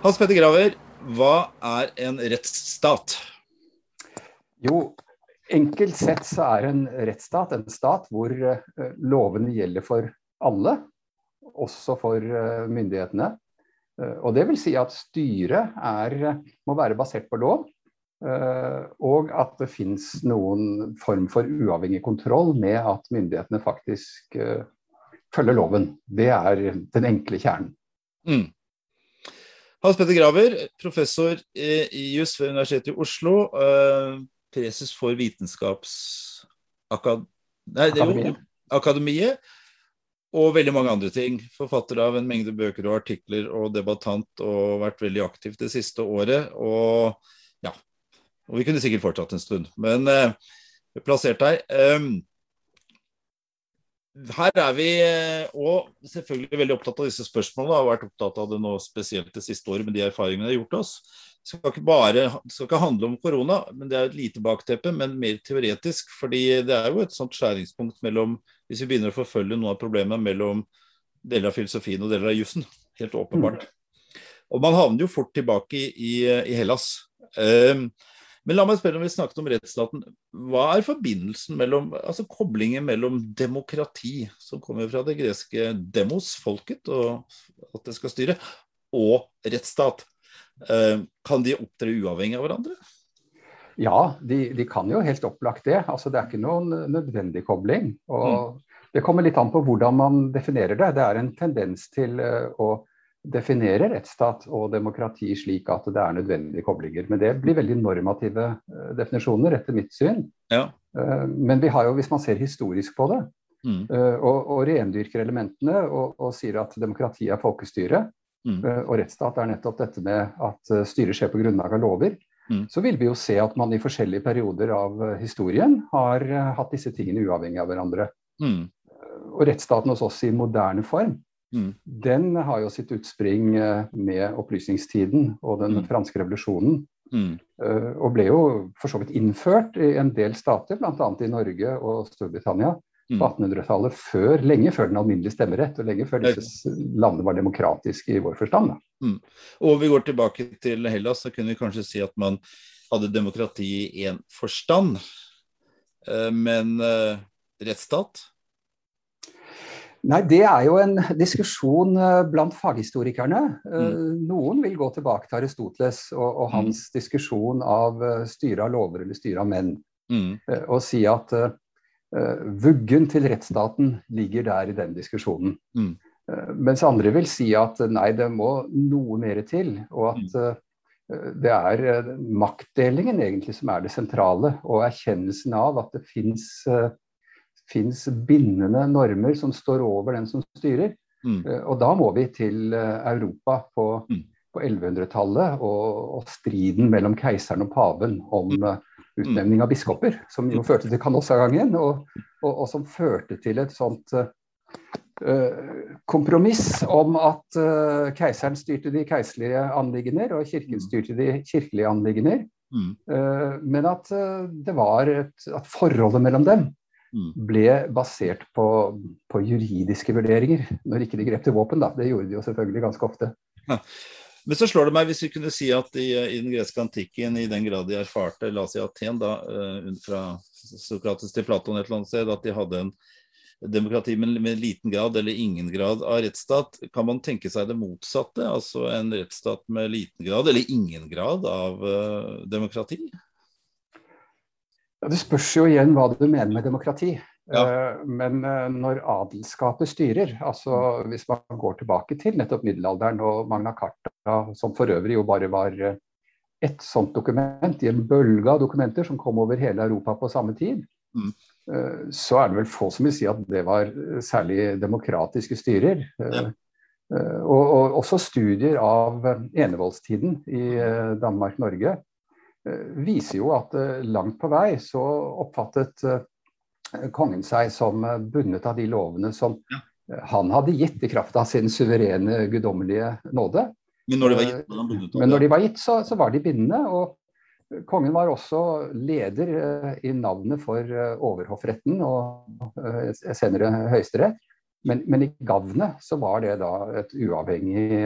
Hans Petter Graver, hva er en rettsstat? Jo, enkelt sett så er en rettsstat en stat hvor uh, lovene gjelder for alle, også for uh, myndighetene. Uh, og det vil si at styret er, må være basert på lov, og at det fins noen form for uavhengig kontroll med at myndighetene faktisk følger loven. Det er den enkle kjernen. Mm. Hans Petter Graver, professor i juss ved Universitetet i Oslo. Eh, preses for Vitenskapsakademiet. Og veldig mange andre ting. Forfatter av en mengde bøker og artikler og debattant og vært veldig aktiv det siste året. Og ja, og vi kunne sikkert fortsatt en stund. Men eh, plassert her. Um, her er vi eh, selvfølgelig veldig opptatt av disse spørsmålene. Har vært opptatt av det nå spesielt det siste året med de erfaringene det har gjort oss. Det skal ikke bare skal ikke handle om korona, men det er et lite bakteppe, men mer teoretisk. fordi det er jo et sånt skjæringspunkt mellom Hvis vi begynner å forfølge noen av problemene mellom deler av filosofien og deler av jussen. Helt åpenbart. Mm. Og man havner jo fort tilbake i, i, i Hellas. Um, men la meg spørre om vi snakket om rettsstaten. Hva er forbindelsen mellom, altså koblingen mellom demokrati, som kommer fra det greske demos, folket, og at det skal styre, og rettsstat? Eh, kan de opptre uavhengig av hverandre? Ja, de, de, kan jo helt opplagt det. Altså, det er ikke noen nødvendig kobling. og mm. Det kommer litt an på hvordan man definerer det. Det er en tendens til uh, å definerer rettsstat og demokrati slik at det er nødvendige koblinger. Men det blir veldig normative uh, definisjoner, etter mitt syn. Ja. Uh, men vi har jo, hvis man ser historisk på det, mm. uh, og, og rendyrker elementene og, og, sier at demokrati er folkestyre, mm. og rettsstat er nettopp dette med at styret skjer på grunnlag av lover, mm. så vil vi jo se at man i forskjellige perioder av historien har hatt disse tingene uavhengig av hverandre. Mm. Og rettsstaten hos oss i moderne form Mm. Den har jo sitt utspring eh, med opplysningstiden og den mm. franske revolusjonen. Mm. Uh, og ble jo for så vidt innført i en del stater, bl.a. i Norge og Storbritannia mm. på 1800-tallet, før, lenge før den alminnelige stemmerett, og lenge før disse landene var demokratiske i vår forstand. Mm. Og vi går tilbake til Hellas, så kunne vi kanskje si at man hadde demokrati i én forstand, uh, men rettsstat? Nei, Det er jo en diskusjon eh, blant faghistorikerne. Eh, mm. Noen vil gå tilbake til Aristoteles og, og hans mm. diskusjon av eh, styre av lover eller styre av menn. Mm. Og si at uh, vuggen til rettsstaten ligger der i den diskusjonen. Uh, mens andre vil si at nei, det må noe mer til. Og at uh, det er maktdelingen egentlig som er det sentrale. Og erkjennelsen av at det fins fins bindende normer som står over den som styrer. Mm. Eh, og da må vi til eh, Europa på, mm. på 1100-tallet og, og, striden mellom keiseren og paven om mm. Eh, utnevning av biskoper, som jo førte til Canossa-gangen, og, og, og, som førte til et sånt uh, kompromiss om at uh, keiseren styrte de keiserlige anliggender, og kirken mm. styrte de kirkelige anliggender. Mm. Uh, men at det var et, at forholdet mellom dem Mm. Ble basert på, på, juridiske vurderinger, når ikke de grep til våpen. Da. Det gjorde de jo selvfølgelig ganske ofte. Ja. Men så slår det meg, hvis vi kunne si at i, i den greske antikken, i den grad de erfarte, la oss si Aten, da, uh, fra Sokrates til Platon et eller annet sted, at de hadde en demokrati med, med, liten grad eller ingen grad av rettsstat, kan man tenke seg det motsatte? Altså en rettsstat med liten grad eller ingen grad av uh, demokrati? Det spørs jo igjen hva du mener med demokrati. Ja. Eh, men eh, når adelskapet styrer, altså hvis man går tilbake til nettopp middelalderen og Magna Carta, som for øvrig jo bare var eh, ett sånt dokument i en bølge av dokumenter som kom over hele Europa på samme tid, mm. så er det vel få som vil si at det var særlig demokratiske styrer. Ja. Og, og, også studier av enevoldstiden i Danmark-Norge viser jo at eh, langt på vei så oppfattet eh, kongen seg som bundet av de lovene som han hadde gitt i kraft av sin suverene guddommelige nåde. Men når de var gitt, Men når de var gitt så, så var de bindende. Og, kongen var også leder i navnet for overhoffretten og senere Høyesterett. Men, men, i gavnet så var det da et uavhengig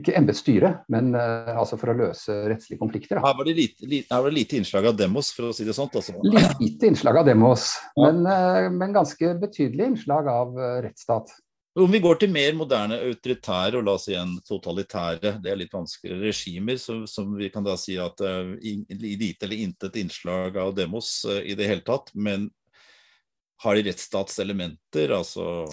ikke embetsstyret, men uh, altså for å løse rettslige konflikter. Her var, det lite, lite, her var det lite innslag av demos, for å si det sånt? Altså. Lite innslag av demos, ja. men, uh, men, ganske betydelig innslag av uh, rettsstat. Om vi går til mer moderne autoritære og la oss igjen totalitære, det er litt vanskeligere regimer, som, som vi kan da si at uh, lite eller intet innslag av demos i det hele tatt, men har de rettsstatselementer, altså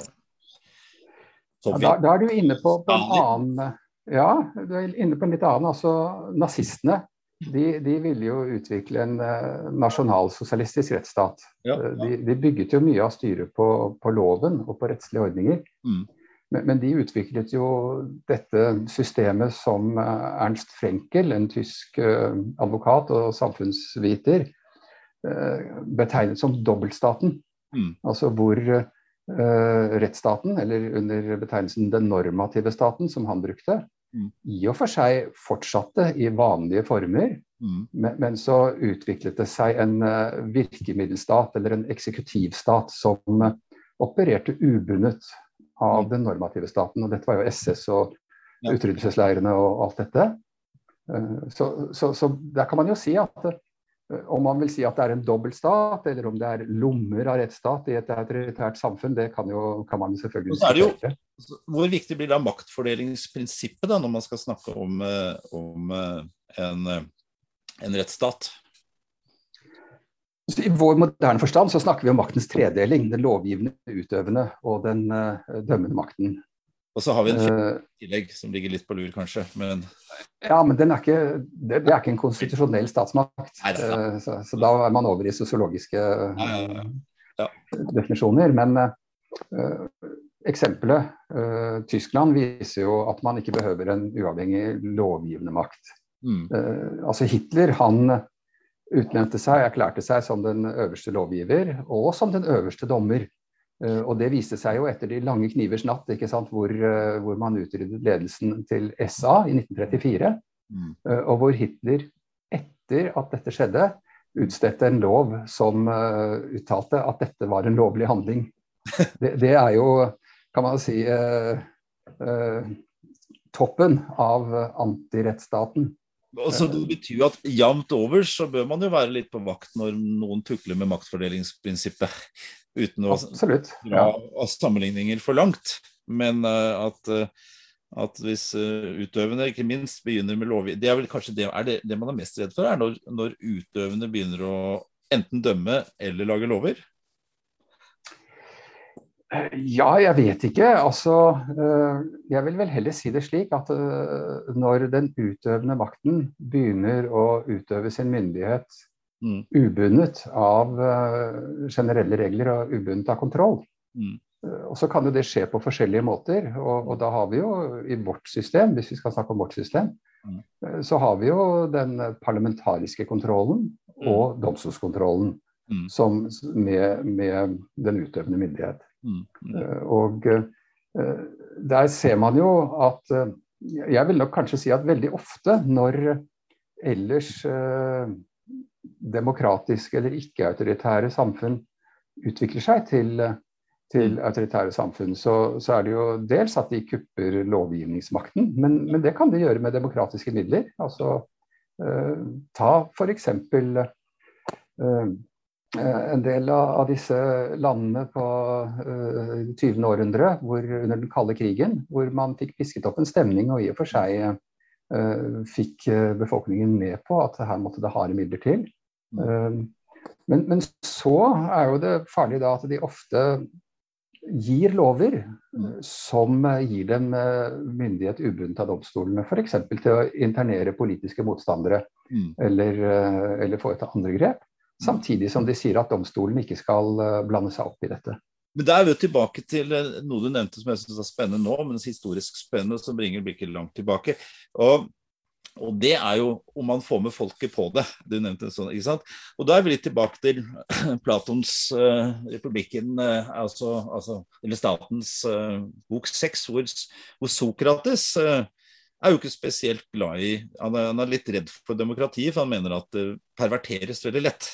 ja, da, da, er du inne på, på en annen ja, du er inne på en litt annen. Altså, nazistene de, de, ville jo utvikle en uh, nasjonalsosialistisk rettsstat. Ja, ja. De, de, bygget jo mye av styret på, på loven og på rettslige ordninger. Mm. Men, men, de utviklet jo dette systemet som uh, Ernst Frenkel, en tysk uh, advokat og samfunnsviter, betegnet som dobbeltstaten. Mm. Altså hvor rettsstaten, eller under betegnelsen den normative staten, som han brukte, Mm. i og for seg fortsatte i vanlige former, mm. men, men, så utviklet det seg en uh, virkemiddelstat, eller en eksekutivstat, som uh, opererte ubundet av mm. den normative staten. Og dette var jo SS og utryddelsesleirene og alt dette. Så, så, så, der kan man jo si at om man vil si at det er en dobbeltstat, eller om det er lommer av rettsstat i et autoritært samfunn, det kan, jo, kan man selvfølgelig diskutere. Hvor viktig blir da maktfordelingsprinsippet da, når man skal snakke om, eh, om eh, en, eh, en rettsstat? I vår moderne forstand så snakker vi om maktens tredeling. Den lovgivende, utøvende og den dømmende makten. Og så har vi en uh, tillegg som ligger litt på lur, kanskje. Men... Ja, men den er ikke, det, det er ikke en konstitusjonell statsmakt. Nei, uh, så, så, da er man over i sosiologiske ja, ja, ja. definisjoner. Men Eksempelet uh, Tyskland viser jo at man ikke behøver en uavhengig lovgivende makt. Mm. Uh, altså Hitler han utnevnte seg, erklærte seg som den øverste lovgiver og som den øverste dommer. Uh, og det viste seg jo etter de lange knivers natt, ikke sant, hvor, hvor man utryddet ledelsen til SA i 1934. Mm. og hvor Hitler, etter at dette skjedde, utstedte en lov som uttalte at dette var en lovlig handling. Det, det er jo kan man si, eh, eh, toppen av antirettsstaten. Altså, det betyr jo at jevnt over så bør man jo være litt på vakt når noen tukler med maktfordelingsprinsippet. Uten å Absolutt, dra ja. sammenligninger for langt. Men uh, at, uh, at, hvis uh, utøvende ikke minst begynner med lovgivning Det er vel kanskje det, er det, det, man er mest redd for, er når, når utøvende begynner å enten dømme eller lage lover? Ja, jeg vet ikke. Altså, jeg vil vel heller si det slik at når den utøvende makten begynner å utøve sin myndighet mm. ubundet av eh, generelle regler og ubundet av kontroll, mm. og så kan jo det skje på forskjellige måter. Og, og, da har vi jo i vårt system, hvis vi skal snakke om vårt system, mm. så har vi jo den parlamentariske kontrollen mm. og domstolskontrollen mm. som med, med den utøvende myndighet. Mm. Eh, og eh, der ser man jo at eh, Jeg vil nok kanskje si at veldig ofte når ellers demokratiske eller ikke-autoritære samfunn utvikler seg til, til mm. autoritære samfunn, så, så, er det jo dels at de kupper lovgivningsmakten, men, men det kan de gjøre med demokratiske midler. Altså eh, ta f.eks. Uh, Eh, en del av disse landene på 20. Eh, århundre, hvor, under den kalde krigen, hvor man fikk pisket opp en stemning og i og for seg fikk befolkningen med på at her måtte det harde midler til. Uh, men, men, så er jo det farlig da at de ofte gir lover som gir dem myndighet ubundet av domstolene. F.eks. til å internere politiske motstandere mm. eller, eller foreta andre grep. Samtidig som de sier at domstolen ikke skal eh, blande seg opp i dette. Men Da er vi tilbake til eh, noe du nevnte som jeg synes er spennende nå, men historisk spennende, som bringer blikket langt tilbake. Og, og, det er jo om man får med folket på det. Du nevnte sånn, ikke sant? Og Da er vi litt tilbake til Platons uh, republikken, uh, altså, altså, eller statens uh, bok seks, hvor, hvor Sokrates er jo ikke spesielt glad i Han er, han er litt redd for demokratiet, for han mener at det perverteres veldig lett.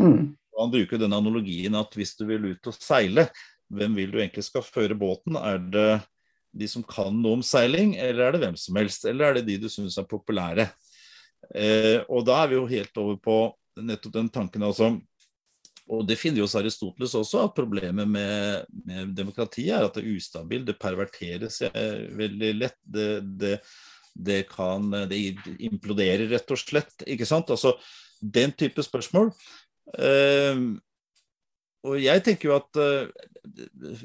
Mm. Han bruker den analogien at hvis du vil ut og seile, hvem vil du egentlig skal føre båten? Er det de som kan noe om seiling, eller er det hvem som helst? Eller er det de du syns er populære? Eh, og da er vi jo helt over på nettopp den tanken altså og det finner jo hos Aristoteles også, at problemet med, med demokratiet er at det er ustabilt. Det perverteres eh, veldig lett. Det, det, det, kan Det imploderer rett og slett. Ikke sant? Altså den type spørsmål. Eh, og jeg tenker jo at uh,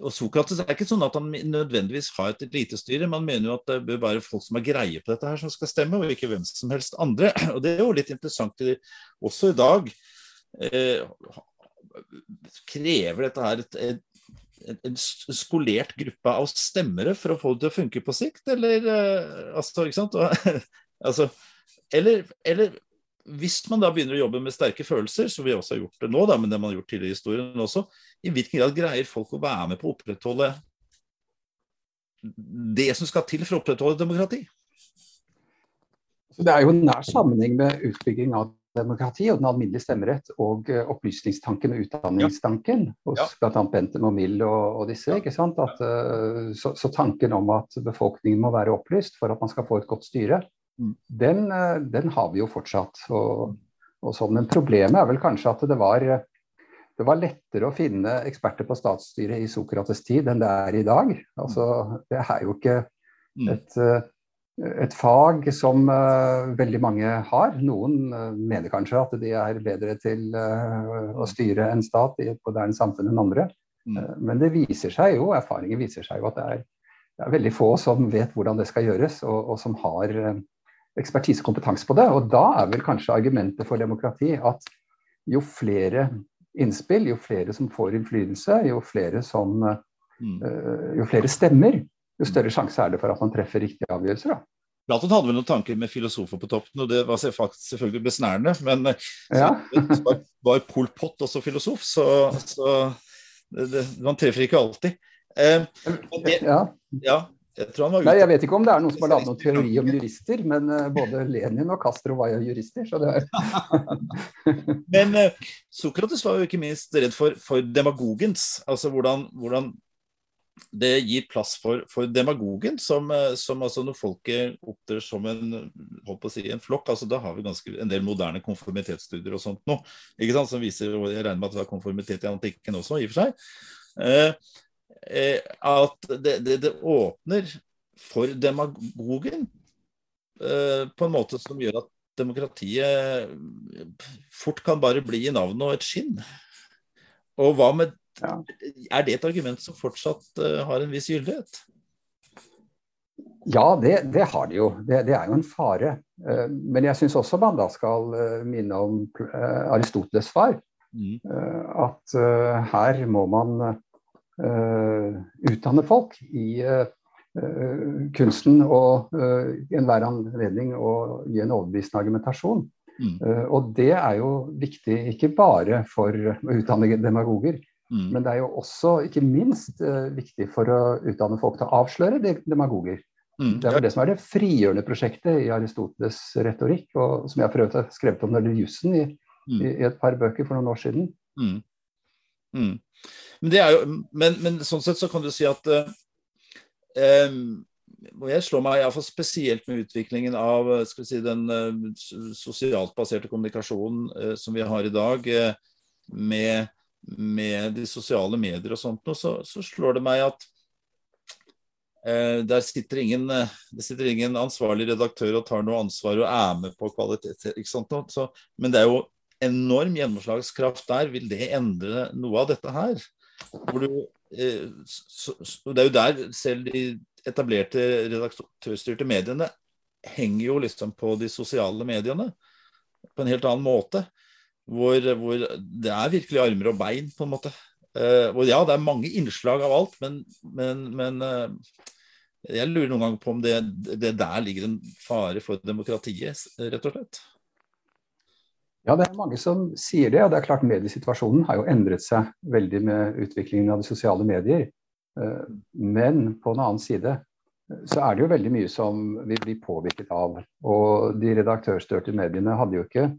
og Sokrates er ikke sånn at han nødvendigvis har et elitestyre. Man mener jo at det bør være folk som har greie på dette her, som skal stemme, og ikke hvem som helst andre. Og Det er jo litt interessant også i dag. Uh, krever dette her et, et, en skolert gruppe av stemmere for å få det til å funke på sikt, eller altså, ikke sant? altså, eller, eller hvis man da begynner å jobbe med sterke følelser, som vi også har gjort det nå, da, men det man har gjort tidligere i historien også, i hvilken grad greier folk å være med på å opprettholde det som skal til for å opprettholde demokrati? Det er jo nær sammenheng med utbygging av demokrati og den alminnelige stemmerett og uh, opplysningstanken og utdanningstanken hos ja. bl.a. Bentham og Mill og, og disse. ikke sant? At, uh, så, så, tanken om at befolkningen må være opplyst for at man skal få et godt styre. Den, eh, den, har vi jo fortsatt. Og, og sånn. Men problemet er vel kanskje at det var, det var lettere å finne eksperter på statsstyret i Sokrates tid enn det er i dag. Altså, det er jo ikke mm. et, eh, et fag som uh, veldig mange har. Noen uh, mener kanskje at de er bedre til uh, å styre en stat i et moderne samfunn enn andre. Mm. men det viser seg jo, erfaringen viser seg jo at det er, det er, veldig få som vet hvordan det skal gjøres, og, og som har ekspertise og kompetanse på det. Og da er vel kanskje argumentet for demokrati at jo flere innspill, jo flere som får innflytelse, jo flere, som, mm. uh, jo flere stemmer, jo større sjanse er det for at man treffer riktige avgjørelser. da. Platon hadde vel noen tanker med filosofer på toppen, og det var selvfølgelig besnærende. Men eh, ja. var, var Pol Pot også filosof, så, så det, det, man treffer ikke alltid. Eh, det, ja. ja. Jeg, Nei, jeg vet ikke om det er noen som har laget noen teori om jurister, men uh, både Lenin og Castro var jo jurister. så det er... men uh, Sokrates var jo ikke minst redd for, for demagogens. Altså hvordan, hvordan, det gir plass for, for demagogen, som, uh, som altså når folket opptrer som en, si, en flokk. altså Da har vi ganske en del moderne konformitetsstudier og sånt nå, ikke sant, som viser Jeg regner med at det var konformitet i antikken også, i og for seg. Eh, at det, det, det, åpner for demagogen eh, på en måte som gjør at demokratiet fort kan bare bli i navnet og et skinn. Og hva med ja. Er det et argument som fortsatt uh, har en viss gyldighet? Ja, det, det, har det jo. Det, det, er jo en fare. Men jeg syns også man da skal minne om Aristoteles' far. Mm. At her må man Eh, utdanne folk i eh, kunsten og uh, enhver anledning å gi en overbevisende argumentasjon. Mm. Og det er jo viktig ikke bare for å utdanne demagoger, mm. men det er jo også ikke minst viktig for å utdanne folk til å avsløre demagoger. Mm. Det er vel det som er det frigjørende prosjektet i Aristoteles' retorikk, og som jeg for øvrig har skrevet om når det jussen i, mm. i, i, et par bøker for noen år siden. Mm. Men, jo, men, men, sånn sett så kan du si at um, og jeg slår meg iallfall spesielt med utviklingen av skal vi si, den eh, sosialt baserte kommunikasjonen eh, som vi har i dag, uh, med, med, de sosiale medier og sånt, så, så slår det meg at der sitter ingen, det sitter ingen ansvarlig redaktør og tar noe ansvar og er med på kvalitet. Så, men det er jo enorm gjennomslagskraft der. Vil det endre noe av dette her? Du, eh, så, så det er jo der selv de etablerte redaktørstyrte mediene henger jo liksom på de sosiale mediene på en helt annen måte. Hvor, hvor det er virkelig armer og bein, på en måte. Eh, hvor ja, det er mange innslag av alt, men, men, men eh, jeg lurer noen ganger på om det, det der ligger en fare for demokratiet, rett og slett. Ja, det er mange som sier det. og det er klart Mediesituasjonen har jo endret seg veldig med utviklingen av de sosiale medier. Eh, men på en annen side så er det jo veldig mye som vi blir påvirket av. Og de redaktørstørte mediene hadde jo ikke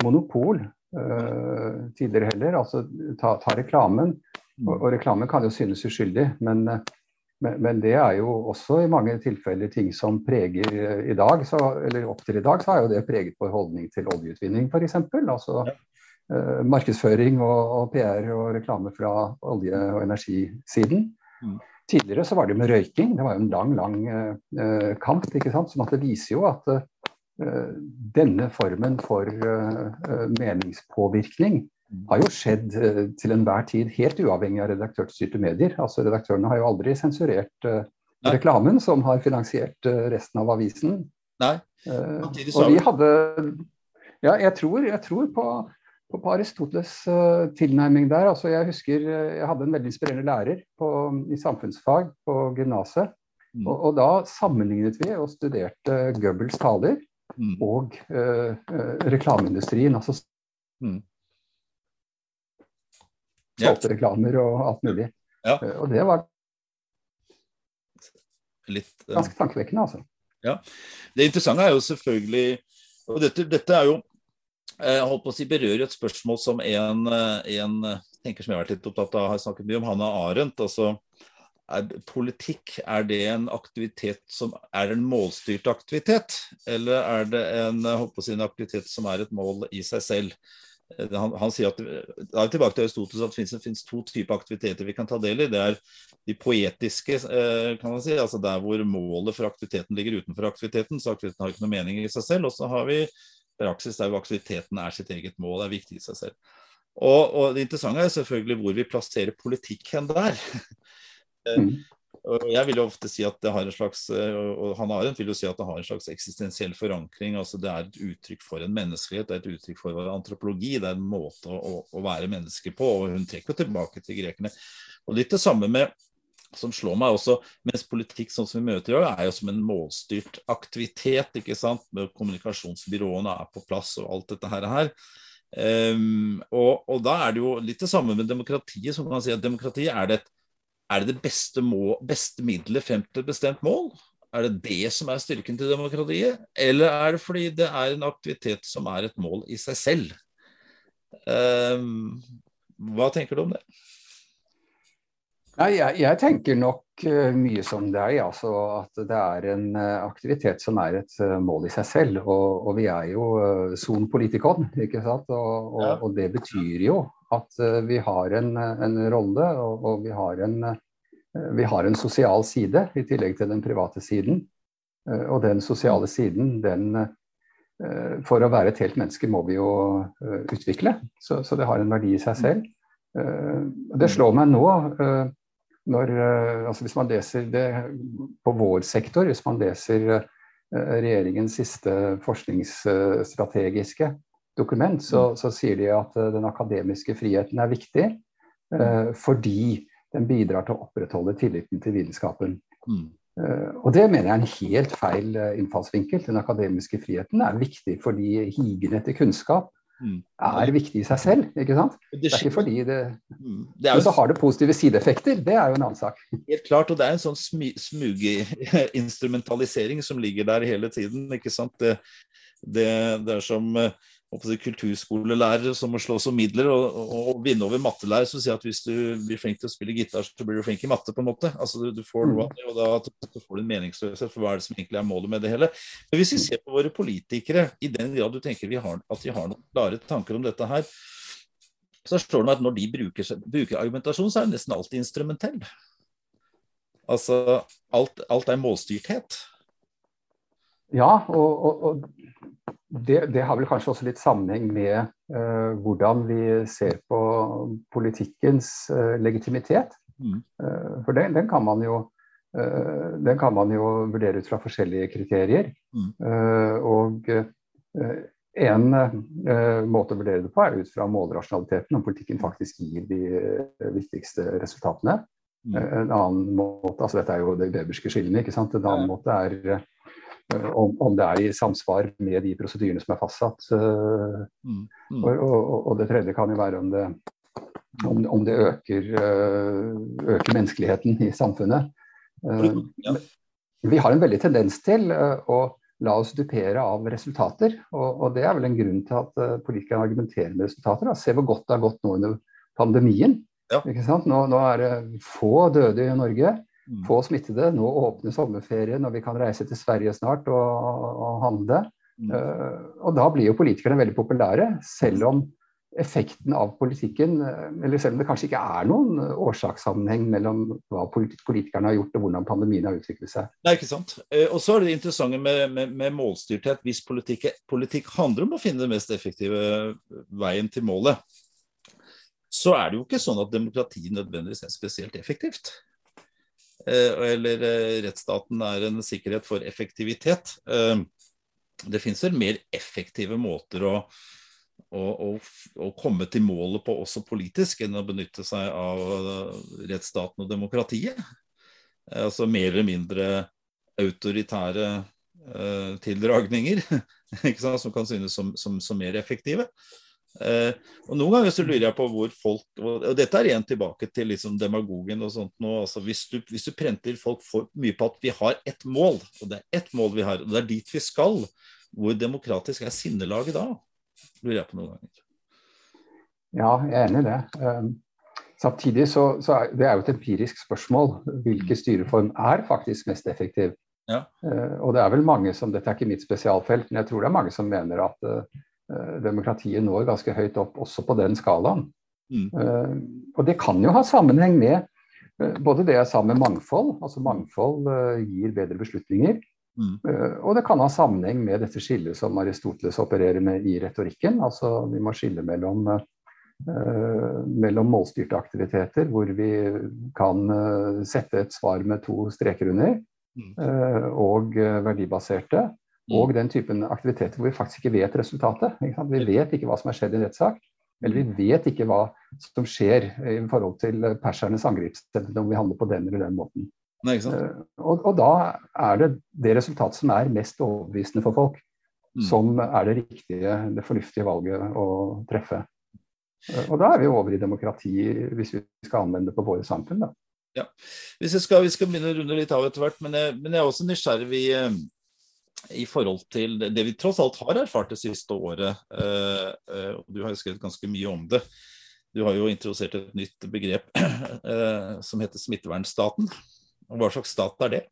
monopol uh, tidligere heller. Altså ta, ta reklamen. Og, og, reklamen kan jo synes uskyldig, men, men, men, det er jo også i mange tilfeller ting som preger uh, i dag. Så, eller opp til i dag så har jo det preget vår holdning til oljeutvinning f.eks. Altså uh, markedsføring og, og, PR og reklame fra olje- og energisiden. Mm. Tidligere så var det med røyking. Det var jo en lang, lang eh, kamp. ikke sant? Sånn at det viser jo at eh, denne formen for uh, meningspåvirkning har jo skjedd til enhver tid, helt uavhengig av redaktørstyrte medier. Altså Redaktørene har jo aldri sensurert reklamen som har finansiert resten av avisen. Nei. og vi hadde Ja, jeg tror, jeg tror på på, på Aristoteles uh, tilnærming der. Altså, jeg husker uh, jeg hadde en veldig inspirerende lærer på, i samfunnsfag på gymnaset. Mm. Og, og, da sammenlignet vi og studerte Goebbels taler mm. og uh, reklameindustrien. Altså mm. Solgte reklamer og alt mulig. Ja. og det var Litt, ganske tankevekkende, altså. Ja. Det interessante er jo selvfølgelig og dette, dette er jo jeg holdt på å si, berører et spørsmål som en, eh, en, tenker som jeg har vært litt opptatt av, har snakket mye om, Hanna Arendt. altså er politikk er det en aktivitet som er en målstyrt aktivitet, eller er det en, si, en aktivitet som er et mål i seg selv? Eh, han, han sier at, da er tilbake til Aristoteles at det finnes, to typer aktiviteter vi kan ta del i. Det er de poetiske, eh, kan man si, altså der hvor målet for aktiviteten ligger utenfor aktiviteten. Så aktiviteten har ikke noe mening i seg selv. Og så har vi praksis der hvor aktiviteten er sitt eget mål, er viktig i seg selv. Og, og det interessante er selvfølgelig hvor vi plasserer politikk hen der. Mm. Jeg vil jo ofte si at det har en slags, og Hanne Arendt vil jo si at det har en slags eksistensiell forankring. altså Det er et uttrykk for en menneskelighet, det er et uttrykk for antropologi. Det er en måte å, å være menneske på. og Hun trekker tilbake til grekerne. Og Litt det samme med som slår meg også, mens politikk sånn som vi møter i dag, er jo som en målstyrt aktivitet. ikke sant? Med Kommunikasjonsbyråene er på plass og alt dette her. Um, og, og, da er det jo litt det samme med demokratiet. som kan si at Demokratiet er det, er det, det beste, må, beste middelet frem til et bestemt mål? Er det det som er styrken til demokratiet, eller er det fordi det er en aktivitet som er et mål i seg selv? Um, hva tenker du om det? Nei, jeg, jeg, tenker nok uh, mye som deg. Altså at det er en uh, aktivitet som er et uh, mål i seg selv. Og, og vi er jo son politikon, ikke sant. Og, og, og, det betyr jo at vi har en, en rolle, og, vi, har en, vi har en sosial side i tillegg til den private siden. og den sosiale siden, den For å være et helt menneske må vi jo utvikle. Så, så det har en verdi i seg selv. Det slår meg nå når, eh, altså hvis man leser det på vår sektor, hvis man leser eh, regjeringens siste forskningsstrategiske dokument, så, mm. så, sier de at eh, den akademiske friheten er viktig eh, fordi den bidrar til å opprettholde tilliten til vitenskapen. Mm. Og det mener jeg er en helt feil innfallsvinkel. Den akademiske friheten er viktig fordi higen etter kunnskap Mm. Er viktig i seg selv. ikke sant? Det er ikke fordi det, mm. det Men så har det positive sideeffekter. Det er jo en annen sak. Helt klart, og det er en sånn smugeinstrumentalisering som ligger der hele tiden. ikke sant? Det, det, det er som eh, kulturskolelærere som må slåss om midler og, og, og vinne over mattelærere som sier at hvis du blir flink til å spille gitar, så blir du flink i matte, på en måte. Altså Du, du får noe av det, og da får du en meningsløshet for hva er det som egentlig er målet med det hele. Men hvis vi ser på våre politikere, i den grad du tenker har, at de har noen klare tanker om dette her, så står det at når de bruker, bruker argumentasjon, så er det nesten alltid instrumentell. Altså alt, alt er målstyrthet. Ja, og, og, og det, det, har vel kanskje også litt sammenheng med uh, hvordan vi ser på politikkens uh, legitimitet. Mm. Uh, for den, den, kan man jo, den kan man jo vurdere ut fra forskjellige kriterier. Mm. og en måte å vurdere det på er ut fra målrasjonaliteten, om politikken faktisk gir de viktigste resultatene. Mm. En annen måte, altså Dette er jo det weberske skillene. ikke sant? En annen måte er om, om, det er i samsvar med de prosedyrene som er fastsatt. Eh, mm. Mm. Og, og, og, det tredje kan jo være om det, om, om det øker, eh, øker, menneskeligheten i samfunnet. Ja. vi har en veldig tendens til å la oss dupere av resultater. Og, og, det er vel en grunn til at politikerne argumenterer med resultater. Da. Se hvor godt det har gått nå under pandemien. Ja. Nå, nå, er det få døde i Norge. Få smittede. Nå åpner sommerferien, og vi kan reise til Sverige snart og, og handle. Mm. Uh, og da blir jo politikerne veldig populære, selv om effekten av politikken, eh, eller selv om det kanskje ikke er noen årsakssammenheng mellom hva politikerne har gjort og hvordan pandemien har utviklet seg. Nei, ikke sant. Eh, og så er det interessante med, med, med målstyrthet. Hvis politikk, politikk, handler om å finne den mest effektive veien til målet, så er det jo ikke sånn at demokrati nødvendigvis er spesielt effektivt. Eller rettsstaten er en sikkerhet for effektivitet. Det finnes vel mer effektive måter å å, å, komme til målet på også politisk, enn å benytte seg av eh, rettsstaten og demokratiet. Eh, altså mer eller mindre autoritære eh, tildragninger som kan synes som, som, som mer effektive. Eh, og Noen ganger så lurer jeg på hvor folk Og, dette er igjen tilbake til liksom demagogen og sånt nå. altså hvis du, hvis du prenter folk for mye på at vi har ett mål, og det er ett mål vi har, og det er dit vi skal, hvor demokratisk er sinnelaget da? lurer jeg på noen ganger. Ja, jeg er enig i det. Um, samtidig så, så er det er jo et empirisk spørsmål. Hvilken mm. styreform er faktisk mest effektiv? Ja. Uh, og det er vel mange som, Dette er ikke mitt spesialfelt, men jeg tror det er mange som mener at uh, demokratiet når ganske høyt opp også på den skalaen. Mm. Uh, og det kan jo ha sammenheng med både det jeg sa med mangfold, altså mangfold gir bedre beslutninger. Mm. Eh, og det kan ha sammenheng med dette skillet som Aristoteles opererer med i retorikken. Altså vi må skille mellom, mellom målstyrte aktiviteter, hvor vi kan sette et svar med to streker under, uh, og verdibaserte. Mm. Og den typen aktiviteter hvor vi faktisk ikke vet resultatet. Ikke vi vet ikke hva som har skjedd i en rettssak. Eller vi vet ikke hva som skjer i forhold til persernes angripssteder om vi handler på den eller den måten. Nei, uh, og, og, da er det det resultatet som er mest overbevisende for folk, mm. som er det riktige, det fornuftige valget å treffe. Uh, og da er vi over i demokrati, hvis vi skal anvende det på våre samfunn. da. Ja. Skal, vi skal begynne å runde litt av etter hvert, men jeg, men jeg er også nysgjerrig i, eh, forhold til det vi tross alt har erfart det siste året. og uh, du har jo skrevet ganske mye om det. Du har jo introdusert et nytt begrep uh, som heter smittevernstaten. Og hva slags stat er det?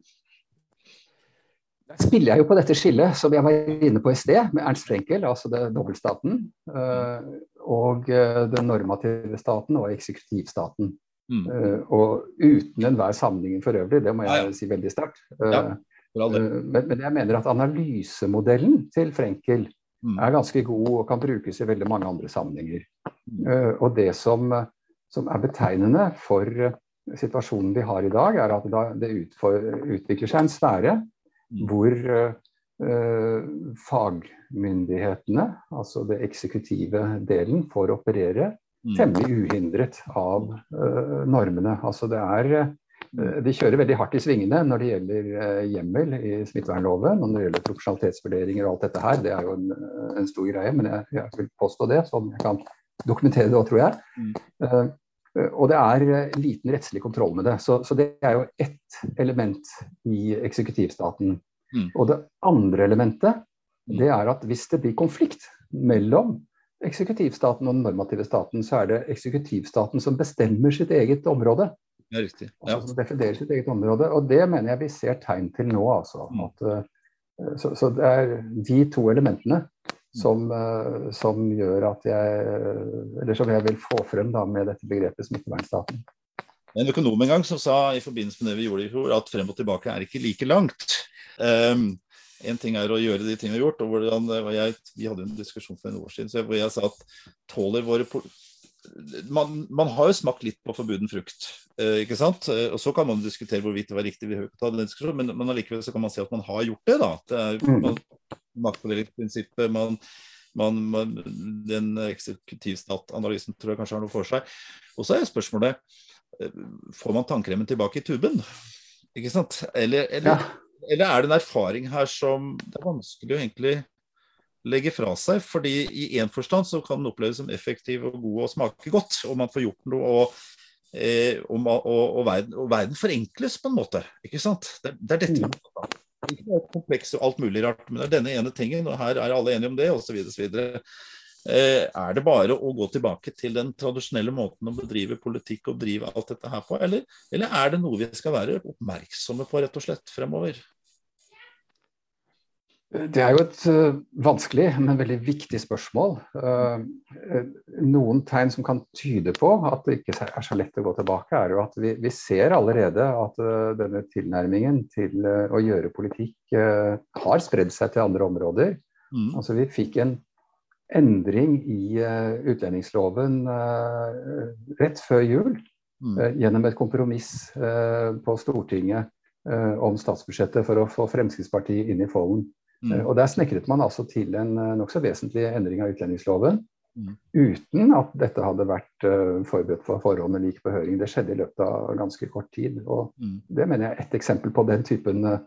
Der spiller jeg jo på dette skillet som jeg var inne på i sted, med Ernst Frenkel, altså det dobbeltstaten, eh, og eh, den normative staten og eksekutivstaten. Mm. Eh, og uten enhver sammenligning for øvrig, det må jeg si veldig sterkt. Ja, men, men, jeg mener at analysemodellen til Frenkel mm. er ganske god og kan brukes i veldig mange andre sammenhenger. Mm. Og det som, som er betegnende for situasjonen vi har i dag, er at det utvikler seg en sfære mm. hvor fagmyndighetene, altså det eksekutive delen, får operere mm. temmelig uhindret av normene. Altså det er de kjører veldig hardt i svingene når det gjelder hjemmel i smittevernloven. Og når det gjelder proporsjonalitetsvurderinger og alt dette her, det er jo en, en stor greie, men jeg, jeg, vil påstå det, som jeg kan dokumentere det òg, tror jeg. Mm. Eh, og det er eh, liten rettslig kontroll med det. Så, så det er jo ett element i eksekutivstaten. Mm. Og det andre elementet mm. det er at hvis det blir konflikt mellom eksekutivstaten og den normative staten, så er det eksekutivstaten som bestemmer sitt eget område. Ja, riktig. Ja. Altså, som definerer sitt eget område. Og det mener jeg vi ser tegn til nå, altså. Mm. At, uh, så, så, det er de to elementene som, eh, som, gjør at jeg Eller som jeg vil få frem da, med dette begrepet smittevernstaten. En økonom en gang som sa i forbindelse med det vi gjorde i fjor, at frem og tilbake er ikke like langt. Um, en ting er å gjøre de tingene vi har gjort. og hvordan, jeg, Vi hadde en diskusjon for en år siden hvor jeg sa at tåler våre man, man, har jo smakt litt på forbuden frukt. Eh, ikke sant? Eh, og Så kan man diskutere hvorvidt det var riktig, vi ta den diskusjonen, men, men allikevel så kan man si at man har gjort det. da. Det er, mm. man, maktfordelingsprinsippet. Man, man, man, den eksekutivstatanalysen tror jeg kanskje har noe for seg. Og så er spørsmålet eh, får man tannkremen tilbake i tuben. Ikke sant? Eller, eller, ja. eller, er det en erfaring her som det er vanskelig å egentlig legge fra seg? fordi i én forstand så kan den oppleves som effektiv og god og smake godt, og man får gjort noe. og Eh, og, og, verden, og, verden, forenkles på en måte. ikke sant? Det, det er dette. Ikke kompleks og alt mulig rart, men det er denne ene tingen, og her er alle enige om det, osv. Eh, er det bare å gå tilbake til den tradisjonelle måten å bedrive politikk og drive alt dette her på, eller, eller er det noe vi skal være oppmerksomme på rett og slett fremover? Det er jo et uh, vanskelig, men veldig viktig spørsmål. Uh, noen tegn som kan tyde på at det ikke er så lett å gå tilbake, er jo at vi, vi ser allerede at denne tilnærmingen til å gjøre politikk har spredd seg til andre områder. Mm. Altså Vi fikk en endring i utlendingsloven rett før jul mm. gjennom et kompromiss på Stortinget om statsbudsjettet for å få Fremskrittspartiet inn i folden. Mm. Eh, og Der snekret man altså til en eh, nokså vesentlig endring av utlendingsloven. Mm. Uten at dette hadde vært uh, forberedt for forhånd med lik behøring. Det skjedde i løpet av ganske kort tid. og mm. Det mener jeg er et eksempel på den typen uh,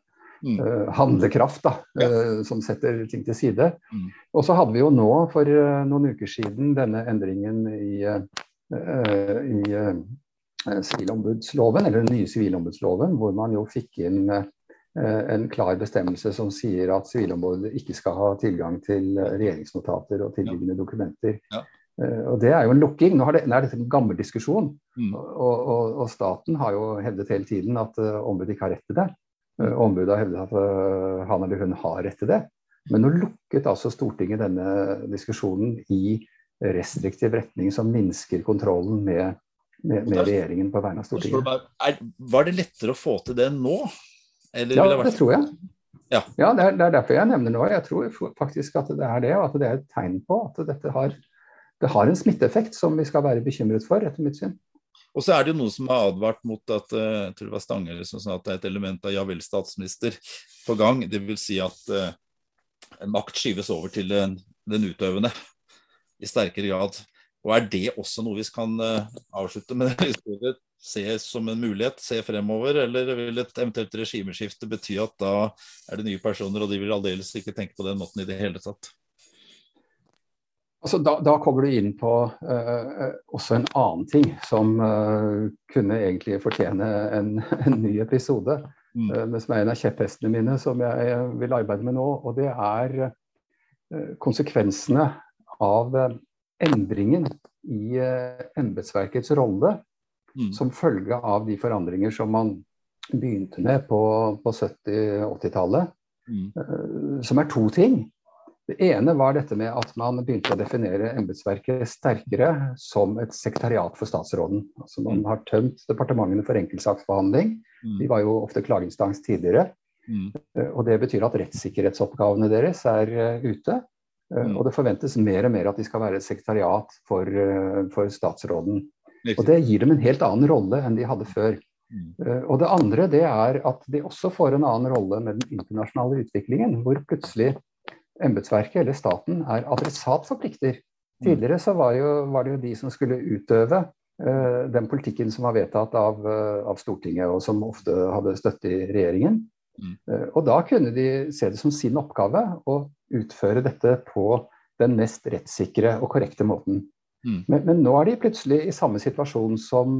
handlekraft da, ja. uh, som setter ting til side. Mm. Og så hadde vi jo nå for noen uker siden denne endringen i, i sivilombudsloven, eller den nye sivilombudsloven, hvor man jo fikk inn en klar bestemmelse som sier at Sivilombudet ikke skal ha tilgang til eh, regjeringsnotater og tilliggende dokumenter. Ja. Eh, og Det er jo en lukking. Nå, det, nå er dette en gammel diskusjon. Mm. Og, og, og, staten har jo hevdet hele tiden at uh, ombudet ikke har rett til det. Uh, ombudet har hevdet at uh, han eller hun har rett til det. Men nå lukket altså Stortinget denne diskusjonen i restriktiv retning som minsker kontrollen med, med, med regjeringen på vegne av Stortinget. Var det lettere å få til det nå eller ja, det, det tror jeg. Ja, ja det, er, det, er, derfor jeg nevner nå. Jeg tror faktisk at det er det, og at det er et tegn på at dette har, det har en smitteeffekt som vi skal være bekymret for, etter mitt syn. Og så er det jo noen som har advart mot at eh, jeg tror det var Stange som sa at det er et element av ja vel, statsminister på gang. Det vil si at uh, makt skyves over til den, den, utøvende i sterkere grad. Og er det også noe vi kan uh, avslutte med? se som en mulighet, se fremover? Eller vil et eventuelt regimeskifte bety at da er det nye personer, og de vil aldeles ikke tenke på den måten i det hele tatt? Altså, da, da, kommer du inn på uh, også en annen ting som uh, kunne egentlig fortjene en, en ny episode. Mm. Uh, men som er en av kjepphestene mine som jeg, vil arbeide med nå. Og det er konsekvensene av endringen i embetsverkets rolle mm. som følge av de forandringer som man begynte med på, på 70-80-tallet. Mm. Uh, som er to ting. Det ene var dette med at man begynte å definere embetsverket sterkere som et sekretariat for statsråden. Altså Man mm. har tømt departementene for enkeltsaksbehandling. Mm. De var jo ofte klageinstans tidligere. Mm. Uh, og Det betyr at rettssikkerhetsoppgavene deres er uh, ute. Mm. Og det forventes mer og mer at de skal være et sekretariat for, for statsråden. Og det gir dem en helt annen rolle enn de hadde før. Mm. Uh, og det andre det er at de også får en annen rolle med den internasjonale utviklingen, hvor plutselig embetsverket eller staten er adressat for plikter. Mm. Tidligere så var, jo, var, det jo de som skulle utøve uh, den politikken som var vedtatt av, uh, av, Stortinget, og som ofte hadde støtte i regjeringen. Mm. og da kunne de se det som sin oppgave å utføre dette på den mest rettssikre og korrekte måten. Mm. Men, men, nå er de plutselig i samme situasjon som,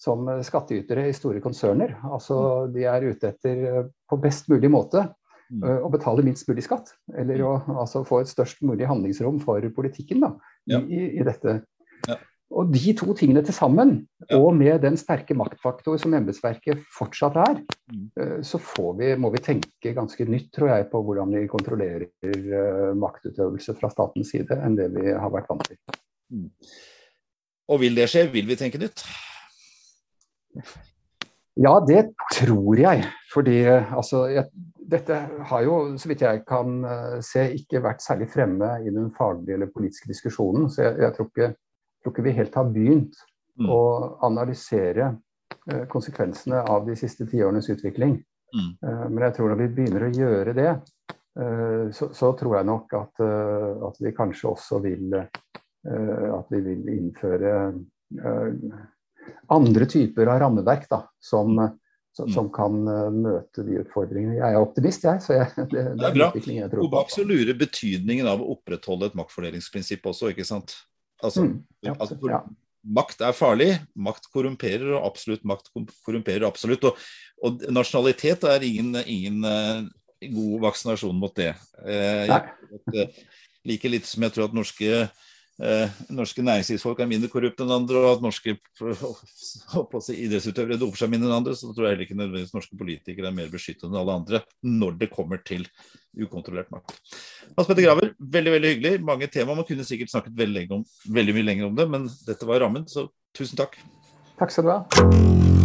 som skattytere i store konserner. Altså mm. de er ute etter eh, på best mulig måte mm. Eh, å betale minst mulig skatt. Eller å altså, få et størst mulig handlingsrom for politikken da, ja. i, i, dette. Ja. Og de to tingene til sammen, ja. og med den sterke maktfaktor som embetsverket fortsatt er. Eh, så vi, må vi tenke ganske nytt, tror jeg, på hvordan vi kontrollerer maktutøvelse fra statens side, enn det vi har vært vant til. Mm. Og vil det skje? Vil vi tenke nytt? Ja, det tror jeg. Fordi altså, jeg, dette har jo, så vidt jeg kan uh, se, ikke vært særlig fremme i den faglige eller politiske diskusjonen. Så jeg, jeg tror, ikke, tror, ikke, vi helt har begynt mm. å analysere uh, konsekvensene av de siste tiårenes utvikling. Mm. Uh, men jeg tror når vi begynner å gjøre det, så, så, tror jeg nok at, at vi kanskje også vil Eh, at vi vil innføre eh, andre typer av rammeverk da, som, som, som, kan eh, møte de utfordringene. Jeg er optimist, jeg. så jeg, det, det, er bra. jeg tror så lurer betydningen av å opprettholde et maktfordelingsprinsipp også, ikke sant? Altså, mm, ja, altså for, ja. makt er farlig. Makt korrumperer, og absolutt makt korrumperer absolutt. Og, og nasjonalitet er ingen, ingen god vaksinasjon mot det. Eh, jeg, like lite som jeg tror at norske eh, norske næringslivsfolk er mindre korrupte enn andre, og at norske idrettsutøvere doper seg mindre enn andre, så tror jeg heller ikke nødvendigvis norske politikere er mer beskyttet enn alle andre når det kommer til ukontrollert makt. Hans Petter Graver, veldig veldig hyggelig. Mange tema. Man kunne sikkert snakket veldig, om, veldig mye lenger om det, men dette var rammen, så tusen takk. Takk skal du ha.